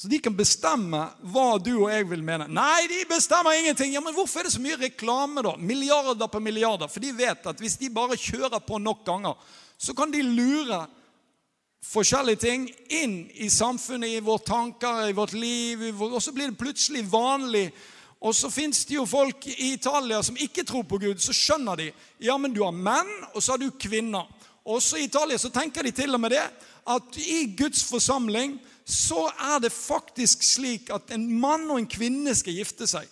Så de kan bestemme hva du og jeg vil mene. Nei, de bestemmer ingenting. Ja, Men hvorfor er det så mye reklame, da? Milliarder på milliarder. For de vet at hvis de bare kjører på nok ganger, så kan de lure forskjellige ting inn i samfunnet, i våre tanker, i vårt liv. Og så blir det plutselig vanlig. Og så fins det jo folk i Italia som ikke tror på Gud. Så skjønner de ja, men du har menn, og så har du kvinner. Også i Italia så tenker de til og med det at i Guds forsamling så er det faktisk slik at en mann og en kvinne skal gifte seg.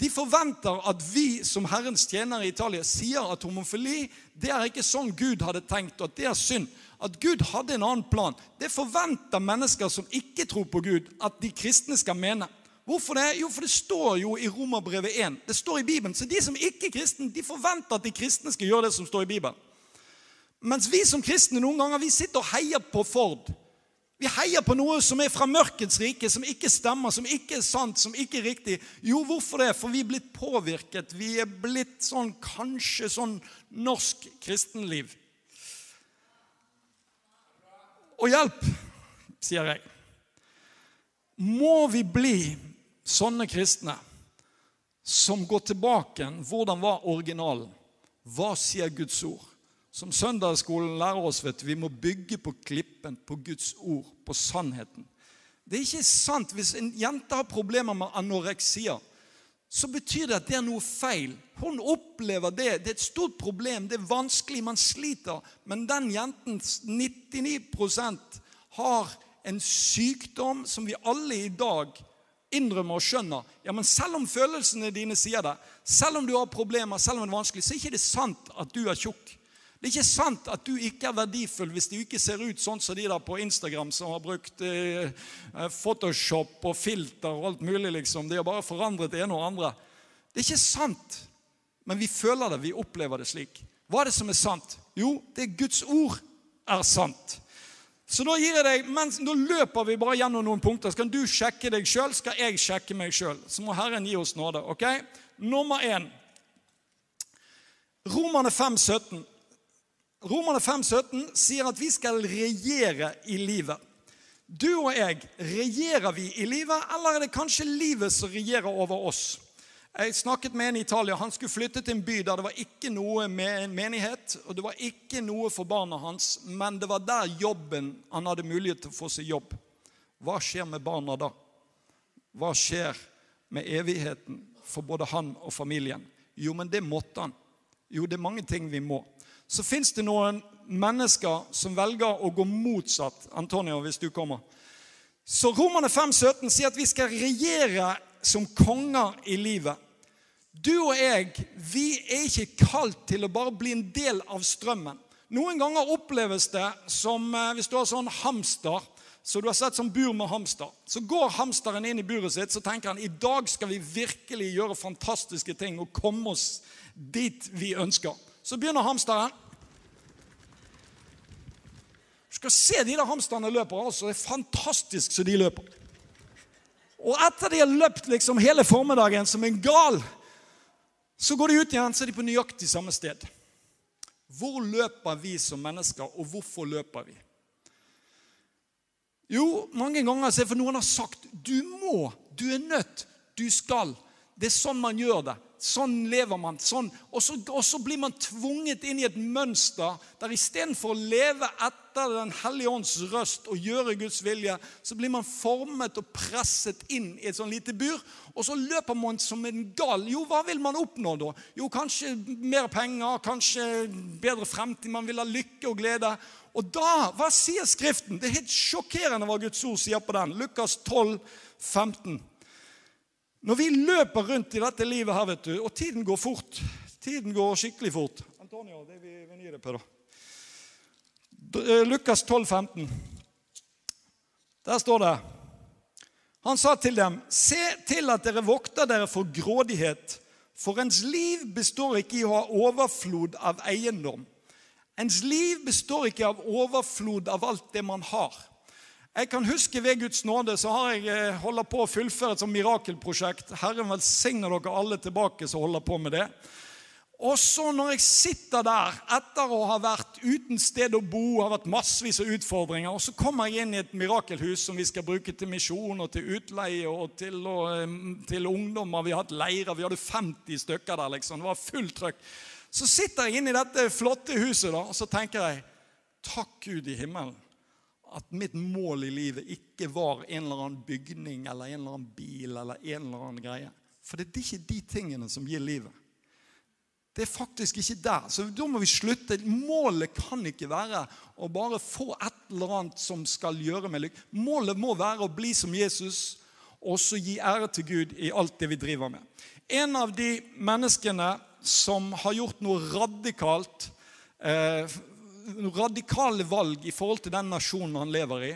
De forventer at vi som Herrens tjenere i Italia sier at homofili det er ikke sånn Gud hadde tenkt, og at det er synd. At Gud hadde en annen plan. Det forventer mennesker som ikke tror på Gud, at de kristne skal mene. Hvorfor det? Jo, for det står jo i Romerbrevet 1. Det står i Bibelen. Så de som ikke er kristne, de forventer at de kristne skal gjøre det som står i Bibelen. Mens vi som kristne noen ganger vi sitter og heier på Ford. Vi heier på noe som er fra mørkets rike, som ikke stemmer, som ikke er sant, som ikke er riktig. Jo, hvorfor det? For vi er blitt påvirket. Vi er blitt sånn kanskje sånn norsk kristenliv. Og hjelp, sier jeg. Må vi bli sånne kristne som går tilbake? Hvordan var originalen? Hva sier Guds ord? Som søndagsskolen lærer oss, vet du, vi må bygge på klippen, på Guds ord, på sannheten. Det er ikke sant hvis en jente har problemer med anoreksia. Så betyr det at det er noe feil. Hun opplever det. Det er et stort problem. Det er vanskelig. Man sliter. Men den jenten, 99% har en sykdom som vi alle i dag innrømmer og skjønner. Ja, men selv om følelsene dine sier det, selv om du har problemer, selv om det er vanskelig, så er ikke det sant at du er tjukk. Det er ikke sant at du ikke er verdifull hvis du ikke ser ut sånn som de der på Instagram som har brukt eh, Photoshop og filter og alt mulig. liksom. De har bare forandret det ene og andre. Det er ikke sant, men vi føler det, vi opplever det slik. Hva er det som er sant? Jo, det er Guds ord er sant. Så da gir jeg deg, mens, nå løper vi bare gjennom noen punkter. Så kan du sjekke deg sjøl, skal jeg sjekke meg sjøl. Så må Herren gi oss nåde. ok? Nummer én. Romerne 5, 17. Romerne 5, 17 sier at vi skal regjere i livet. Du og jeg, regjerer vi i livet, eller er det kanskje livet som regjerer over oss? Jeg snakket med en i Italia. Han skulle flytte til en by der det var ikke noe med en menighet, og det var ikke noe for barna hans, men det var der jobben han hadde mulighet til å få seg jobb. Hva skjer med barna da? Hva skjer med evigheten for både han og familien? Jo, men det måtte han. Jo, det er mange ting vi må. Så fins det noen mennesker som velger å gå motsatt. Antonio, hvis du kommer. Så Romerne 5,17 sier at vi skal regjere som konger i livet. Du og jeg, vi er ikke kalt til å bare bli en del av strømmen. Noen ganger oppleves det som eh, hvis du har sånn hamster, så du har sett sånn bur med hamster. Så går hamsteren inn i buret sitt, så tenker han i dag skal vi virkelig gjøre fantastiske ting og komme oss dit vi ønsker. Så begynner hamsteren. Du skal se de der hamsterne løper. altså. Det er fantastisk så de løper. Og etter de har løpt liksom hele formiddagen som en gal, så går de ut igjen, så er de på nøyaktig samme sted. Hvor løper vi som mennesker, og hvorfor løper vi? Jo, mange ganger så er det for noen har sagt du må, du er nødt, du skal. Det er sånn man gjør det. Sånn lever man. Sånn. Og, så, og så blir man tvunget inn i et mønster der istedenfor å leve etter Den hellige ånds røst og gjøre Guds vilje, så blir man formet og presset inn i et sånn lite bur. Og så løper man som en gal. Jo, hva vil man oppnå da? Jo, kanskje mer penger, kanskje bedre fremtid. Man vil ha lykke og glede. Og da, hva sier Skriften? Det er helt sjokkerende hva Guds ord sier på den. Lukas 12, 15. Når vi løper rundt i dette livet her, vet du, og tiden går fort Tiden går skikkelig fort. Antonio, det vi venire på, da. Eh, Lukas 12, 15. Der står det Han sa til dem, se til at dere vokter dere for grådighet, for ens liv består ikke i å ha overflod av eiendom. Ens liv består ikke av overflod av alt det man har. Jeg kan huske Ved Guds nåde så har jeg holdt holder på å fullføre et sånt mirakelprosjekt. Herren velsigne dere alle tilbake som holder på med det. Og så når jeg sitter der etter å ha vært uten sted å bo, har vært massevis av utfordringer, og så kommer jeg inn i et mirakelhus som vi skal bruke til misjon og til utleie og til, å, eh, til ungdommer. Vi har hatt leirer, vi hadde 50 stykker der, liksom. Det var fullt trøkk. Så sitter jeg inne i dette flotte huset, da, og så tenker jeg Takk Gud i himmelen at mitt mål i livet ikke var en eller annen bygning eller en eller annen bil eller en eller annen greie. For det er ikke de tingene som gir livet. Det er faktisk ikke der. Så da må vi slutte. Målet kan ikke være å bare få et eller annet som skal gjøre meg lykkelig. Målet må være å bli som Jesus og så gi ære til Gud i alt det vi driver med. En av de menneskene som har gjort noe radikalt eh, radikale valg i forhold til den nasjonen han lever i.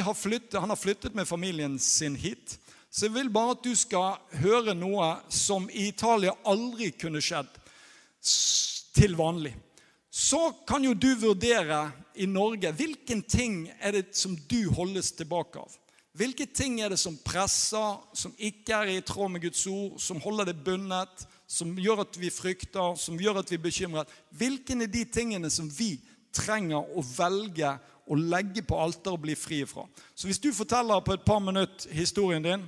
Har flyttet, han har flyttet med familien sin hit. Så jeg vil bare at du skal høre noe som i Italia aldri kunne skjedd til vanlig. Så kan jo du vurdere i Norge hvilken ting er det som du holdes tilbake av. Hvilke ting er det som presser, som ikke er i tråd med Guds ord, som holder det bundet, som gjør at vi frykter, som gjør at vi er bekymret? Hvilken er de tingene som vi trenger å velge å legge på alteret og bli fri fra? Så hvis du forteller på et par minutter historien din,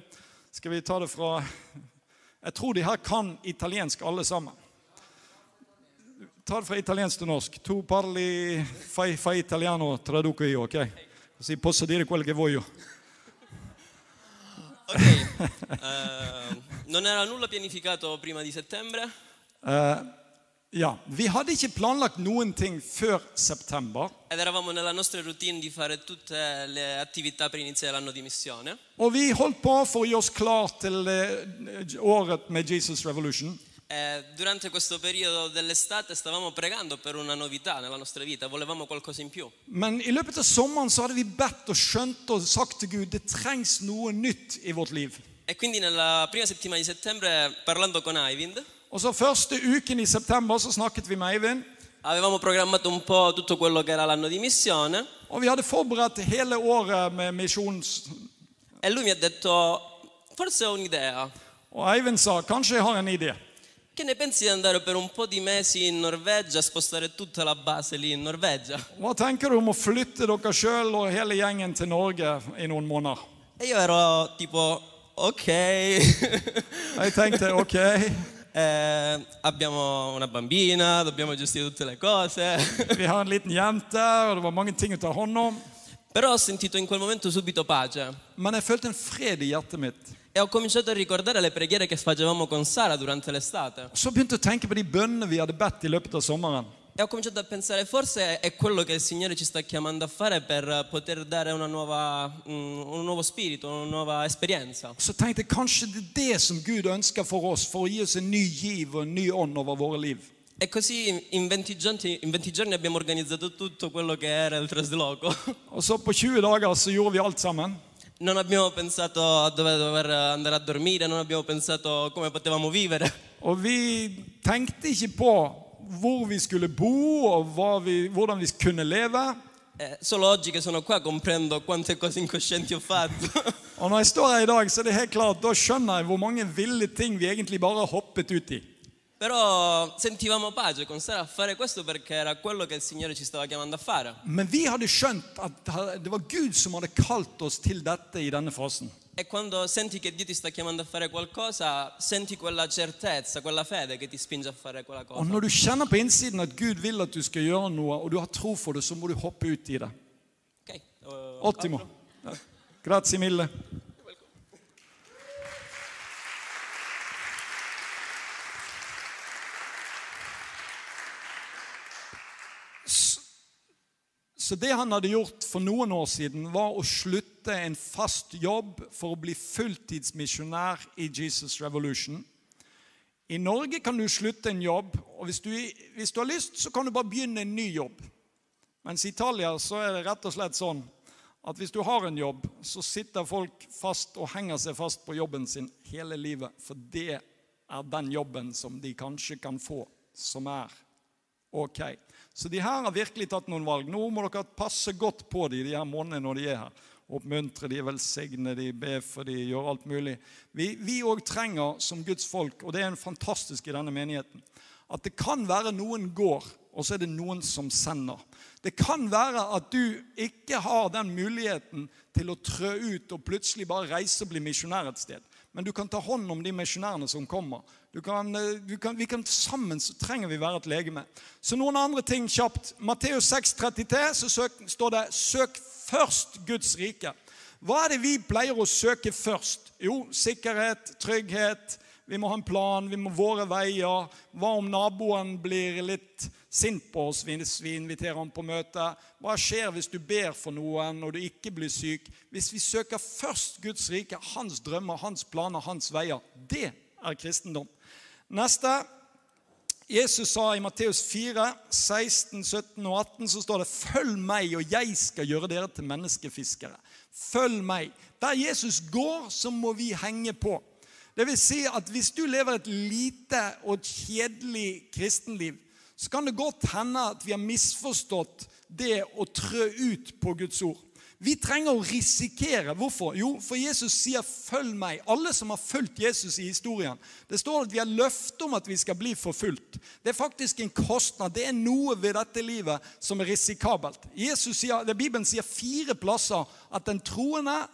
skal vi ta det fra Jeg tror de her kan italiensk alle sammen. Ta det fra italiensk til norsk. Tu parli fai, fai italiano, traduco io, ok? Si posso dire quello che voglio. Ok, Uh, non era nulla pianificato prima di settembre, Eh, ja, Vi hadde ikke planlagt noen ting før september. ed eravamo nella nostra routine di fare tutte le attività per iniziare l'anno di missione. Og vi holdt på for å gjøre oss klar til eh, året med Jesus Revolution. E durante questo periodo dell'estate stavamo pregando per una novità nella nostra vita, volevamo qualcosa in più. Men i løpet av sommeren så hadde vi bedt og skjønt og sagt til Gud det trengs noe nytt i vårt liv. E quindi nella prima settimana di settembre, parlando con Eivind, Og så Første uken i september så snakket vi med Eivind. avevamo programmato un po' tutto quello che era l'anno di missione Og vi hadde forberedt hele året med misjons... e lui mi ha detto, forse ho un'idea, Og Eivind sa kanskje jeg har en idé. che ne pensi di andare per un po' di mesi in Norvegia, spostare tutta la base lì in Norvegia? Hva tenker du om å flytte dere sjøl og hele gjengen til Norge i noen måneder? E io ero tipo, ok, Jeg tenkte ok, Eh, abbiamo una bambina, dobbiamo gestire tutte le cose. vi har en liten jente, og det var mange ting å ta hånd om. Però ho sentito in quel momento subito pace Men jeg følte en fred i hjertet mitt. e ho cominciato a ricordare le preghiere che facevamo con Sara durante l'estate. Så begynte jeg å tenke på de bønnene vi hadde bedt i løpet av sommeren. E ho cominciato a pensare, forse è quello che il Signore ci sta chiamando a fare per poter dare una nuova, mm, un nuovo spirito, una nuova esperienza. Så tenkte jeg kanskje det er det som Gud ønsker for oss, for å gi oss en ny giv og en ny ånd over våre liv. E così in 20, giorni, in 20 giorni abbiamo organizzato tutto quello che era il trasloco. Og så på 20 dager så gjorde vi alt sammen. Non abbiamo pensato a dove dover andare a dormire, non abbiamo pensato come potevamo vivere. Og vi tenkte ikke på hvor vi skulle bo, og vi, hvordan vi kunne leve. Eh, solo oggi che sono qua comprendo quante cose incoscienti ho fatto. Og når jeg står her i dag, så er det helt klart, da skjønner jeg hvor mange ville ting vi egentlig bare hoppet ut i. Però sentivamo pace con Sara a fare questo perché era quello che il Signore ci stava chiamando a fare. Men vi hadde skjønt at det var Gud som hadde kalt oss til dette i denne fasen. E quando senti che Dio ti sta chiamando a fare qualcosa, senti quella certezza, quella fede che ti spinge a fare quella Og cosa. når du kjenner på innsiden at Gud vil at du skal gjøre noe, og du har tro for det, så må du hoppe ut i det. Ok, eh, Ottimo. Grazie mille. Så det han hadde gjort for noen år siden, var å slutte en fast jobb for å bli fulltidsmisjonær i Jesus Revolution. I Norge kan du slutte en jobb Og hvis du, hvis du har lyst, så kan du bare begynne en ny jobb. Mens i Italia så er det rett og slett sånn at hvis du har en jobb, så sitter folk fast og henger seg fast på jobben sin hele livet. For det er den jobben som de kanskje kan få, som er ok. Så de her har virkelig tatt noen valg. Nå må dere passe godt på dem de her månedene når de er her. Oppmuntre de, velsigne de, be for de, gjøre alt mulig. Vi òg trenger som Guds folk, og det er en fantastisk i denne menigheten, at det kan være noen går, og så er det noen som sender. Det kan være at du ikke har den muligheten til å trø ut og plutselig bare reise og bli misjonær et sted. Men du kan ta hånd om de misjonærene som kommer. Kan, eh, kan, vi kan Sammen så trenger vi være et legeme. Så noen andre ting kjapt. Matteus 6, 33, så søk, står det 'søk først Guds rike'. Hva er det vi pleier å søke først? Jo, sikkerhet, trygghet. Vi må ha en plan, vi må våre veier. Hva om naboen blir litt sint på oss hvis vi inviterer ham på møte? Hva skjer hvis du ber for noen og du ikke blir syk? Hvis vi søker først Guds rike, hans drømmer, hans planer, hans veier, det er kristendom. Neste. Jesus sa i Matteus 4, 16, 17 og 18 så står det 'Følg meg, og jeg skal gjøre dere til menneskefiskere'. Følg meg. Der Jesus går, så må vi henge på. Det vil si at hvis du lever et lite og kjedelig kristenliv, så kan det godt hende at vi har misforstått det å trø ut på Guds ord. Vi trenger å risikere. Hvorfor? Jo, for Jesus sier 'følg meg'. Alle som har fulgt Jesus i historien. Det står at vi har løfte om at vi skal bli forfulgt. Det er faktisk en kostnad. Det er noe ved dette livet som er risikabelt. Sier, Bibelen sier fire plasser at den troende,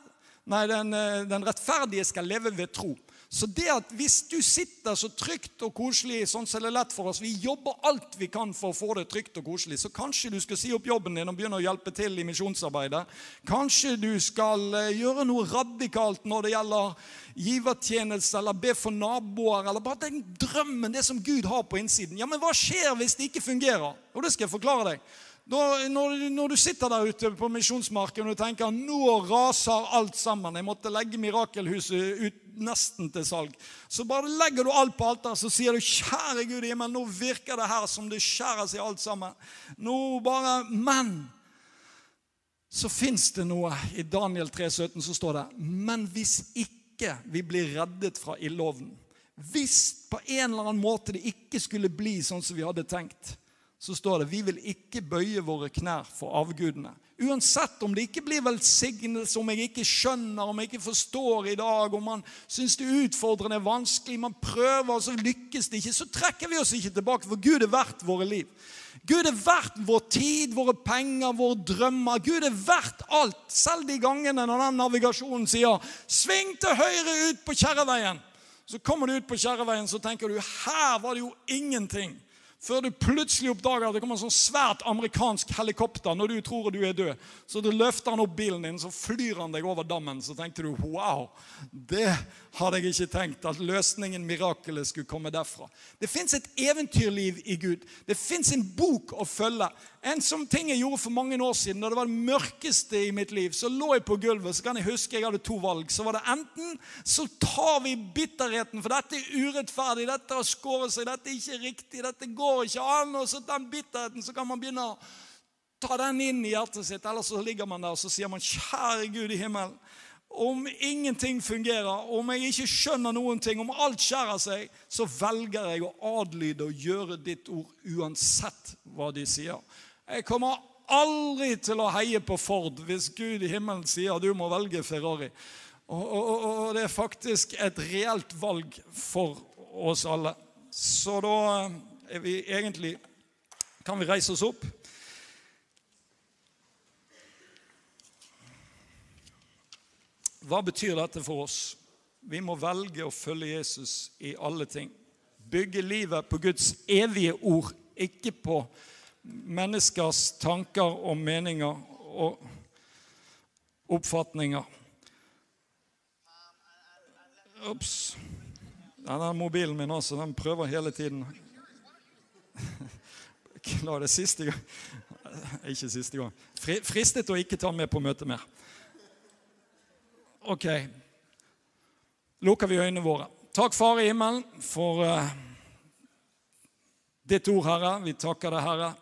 nei, den, eh, den rettferdige skal leve ved tro. Så det at hvis du sitter så trygt og koselig, sånn som det er lett for oss Vi jobber alt vi kan for å få det trygt og koselig. Så kanskje du skal si opp jobben din og begynne å hjelpe til i misjonsarbeidet. Kanskje du skal eh, gjøre noe radikalt når det gjelder givertjeneste, eller be for naboer, eller bare den drømmen, det som Gud har på innsiden. Ja, Men hva skjer hvis det ikke fungerer? Og det skal jeg forklare deg. Når, når, du sitter der ute på misjonsmarken og tenker nå raser alt sammen Jeg måtte legge Mirakelhuset ut nesten til salg. Så bare legger du alt på alteret så sier du, 'Kjære Gud i himmelen, nå virker det her som det skjærer seg alt sammen.' Nå bare, Men så fins det noe. I Daniel 3,17 så står det, 'Men hvis ikke vi blir reddet fra ildovnen' Hvis på en eller annen måte det ikke skulle bli sånn som vi hadde tenkt, så står det vi vil ikke bøye våre knær for avgudene. Uansett om det ikke blir velsignelse, om jeg ikke skjønner, om jeg ikke forstår i dag, om man syns det er utfordrende, vanskelig, man prøver, og så lykkes det ikke, så trekker vi oss ikke tilbake, for Gud er verdt våre liv. Gud er verdt vår tid, våre penger, våre drømmer. Gud er verdt alt. Selv de gangene når den navigasjonen sier 'sving til høyre ut på Kjerreveien', så kommer du ut på Kjerreveien, så tenker du 'her var det jo ingenting' før du plutselig oppdager at det kommer en sånn svært amerikansk helikopter når du tror du er død. Så du løfter han opp bilen din, så flyr han deg over dammen. Så tenkte du wow, det hadde jeg ikke tenkt. At løsningen, mirakelet, skulle komme derfra. Det fins et eventyrliv i Gud. Det fins en bok å følge. En sånn ting jeg gjorde for mange år siden, da det var det mørkeste i mitt liv, så lå jeg på gulvet. Så kan jeg huske jeg hadde to valg. Så var det enten så tar vi bitterheten, for dette er urettferdig, dette har skåret seg, dette er ikke riktig, dette går ikke an. Og så den bitterheten, så kan man begynne å ta den inn i hjertet sitt. Eller så ligger man der og så sier man, kjære Gud i himmelen. Om ingenting fungerer, om jeg ikke skjønner noen ting, om alt skjærer seg, så velger jeg å adlyde og gjøre ditt ord uansett hva de sier. Jeg kommer aldri til å heie på Ford hvis Gud i himmelen sier du må velge Ferrari. Og, og, og, det er faktisk et reelt valg for oss alle. Så da er vi egentlig Kan vi reise oss opp? Hva betyr dette for oss? Vi må velge å følge Jesus i alle ting. Bygge livet på Guds evige ord, ikke på menneskers tanker og meninger og oppfatninger. Ops. Denne mobilen min også, den prøver hele tiden. Klar det siste gang. Ikke siste gang. Fristet å ikke ta med på møtet mer. Ok. Lukker vi øynene våre. Takk, Far i himmelen, for uh, ditt ord, Herre. Vi takker deg, Herre.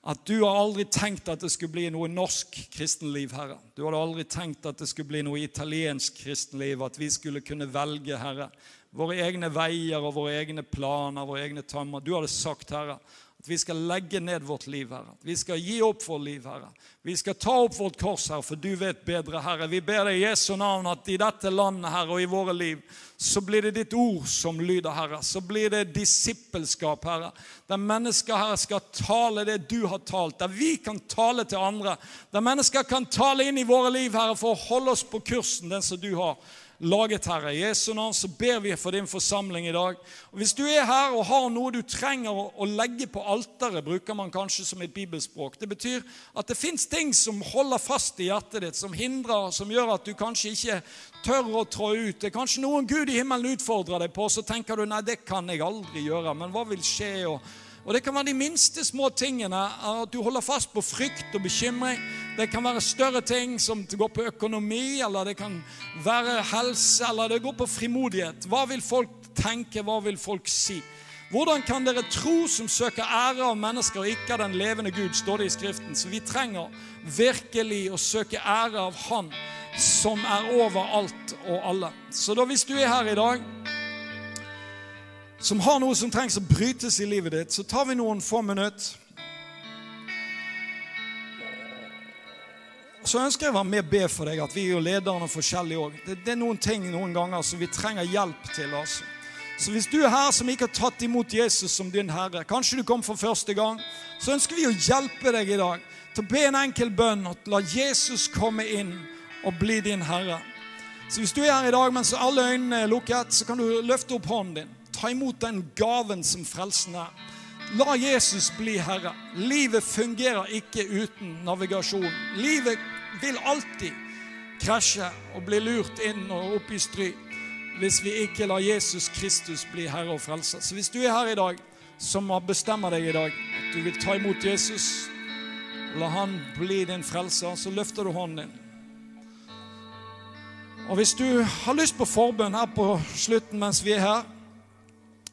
At du har aldri tenkt at det skulle bli noe norsk kristenliv, Herre. Du hadde aldri tenkt at det skulle bli noe italiensk kristenliv, at vi skulle kunne velge, Herre, våre egne veier og våre egne planer, våre egne tammer. Du hadde sagt, Herre, at vi skal legge ned vårt liv, Herre. Vi skal gi opp vårt liv, Herre. Vi skal ta opp vårt kors, Herre, for du vet bedre, Herre. Vi ber deg i Jesu navn at i dette landet, Herre, og i våre liv, så blir det ditt ord som lyder, Herre. Så blir det disippelskap, Herre. Der mennesker, Herre, skal tale det du har talt. Der vi kan tale til andre. Der mennesker kan tale inn i våre liv, Herre, for å holde oss på kursen, den som du har laget, Herre. I Jesu navn så ber vi for din forsamling i dag. Og Hvis du er her og har noe du trenger å, legge på alteret, bruker man kanskje som et bibelspråk. Det betyr at det fins ting som holder fast i hjertet ditt, som hindrer, som gjør at du kanskje ikke tør å trå ut. Det er kanskje noen Gud i himmelen utfordrer deg på, så tenker du nei, det kan jeg aldri gjøre. Men hva vil skje? og og Det kan være de minste små tingene. At du holder fast på frykt og bekymring. Det kan være større ting som går på økonomi, eller det kan være helse, eller det går på frimodighet. Hva vil folk tenke? Hva vil folk si? Hvordan kan dere tro som søker ære av mennesker og ikke av den levende Gud, står det i Skriften. Så vi trenger virkelig å søke ære av Han som er over alt og alle. Så da hvis du er her i dag som har noe som trengs å brytes i livet ditt, så tar vi noen få minutter. Så ønsker jeg å være med og be for deg at vi er jo lederne forskjellige òg. Det, det, er noen ting noen ganger som vi trenger hjelp til. altså. Så hvis du er her som ikke har tatt imot Jesus som din herre, kanskje du kom for første gang, så ønsker vi å hjelpe deg i dag til å be en enkel bønn og la Jesus komme inn og bli din herre. Så hvis du er her i dag mens alle øynene er lukket, så kan du løfte opp hånden din. Ta imot den gaven som frelsen er. La Jesus bli herre. Livet fungerer ikke uten navigasjon. Livet vil alltid krasje og bli lurt inn og opp i stry hvis vi ikke lar Jesus Kristus bli herre og frelser. Så hvis du er her i dag som har bestemme deg i dag at du vil ta imot Jesus, la han bli din frelser, så løfter du hånden din. Og hvis du har lyst på forbønn her på slutten mens vi er her,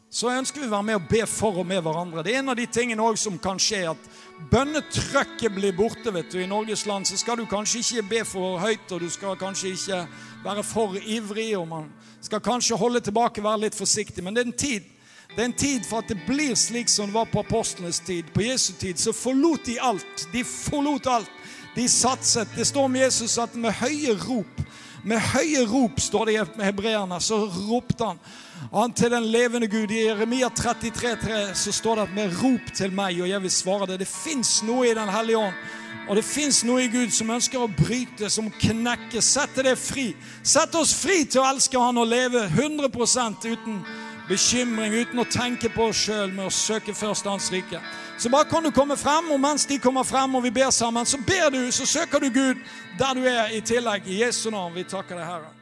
så ønsker vi å være med og be for og med hverandre. Det er en av de tingene også som kan skje, at bønnetrøkket blir borte. vet du. I Norges land så skal du kanskje ikke be for høyt, og du skal kanskje ikke være for ivrig, og man skal kanskje holde tilbake, være litt forsiktig. Men det er en tid det er en tid for at det blir slik som det var på apostlenes tid. På Jesu tid så forlot de alt. De forlot alt. De satset. Det står om Jesus at med høye rop med høye rop, står det i hebreerne, så ropte han. Han til den levende Gud. I Jeremia 33,3 så står det at med rop til meg, og jeg vil svare det. Det fins noe i Den hellige ånd. Og det fins noe i Gud som ønsker å bryte, som knekker. Sette det fri. Sett oss fri til å elske Han og leve 100% uten bekymring, uten å tenke på oss sjøl med å søke først Hans rike. Så bare kan du komme frem, og mens de kommer frem og vi ber sammen, så ber du, så søker du Gud der du er i tillegg. I Jesu navn. Vi takker deg, Herre.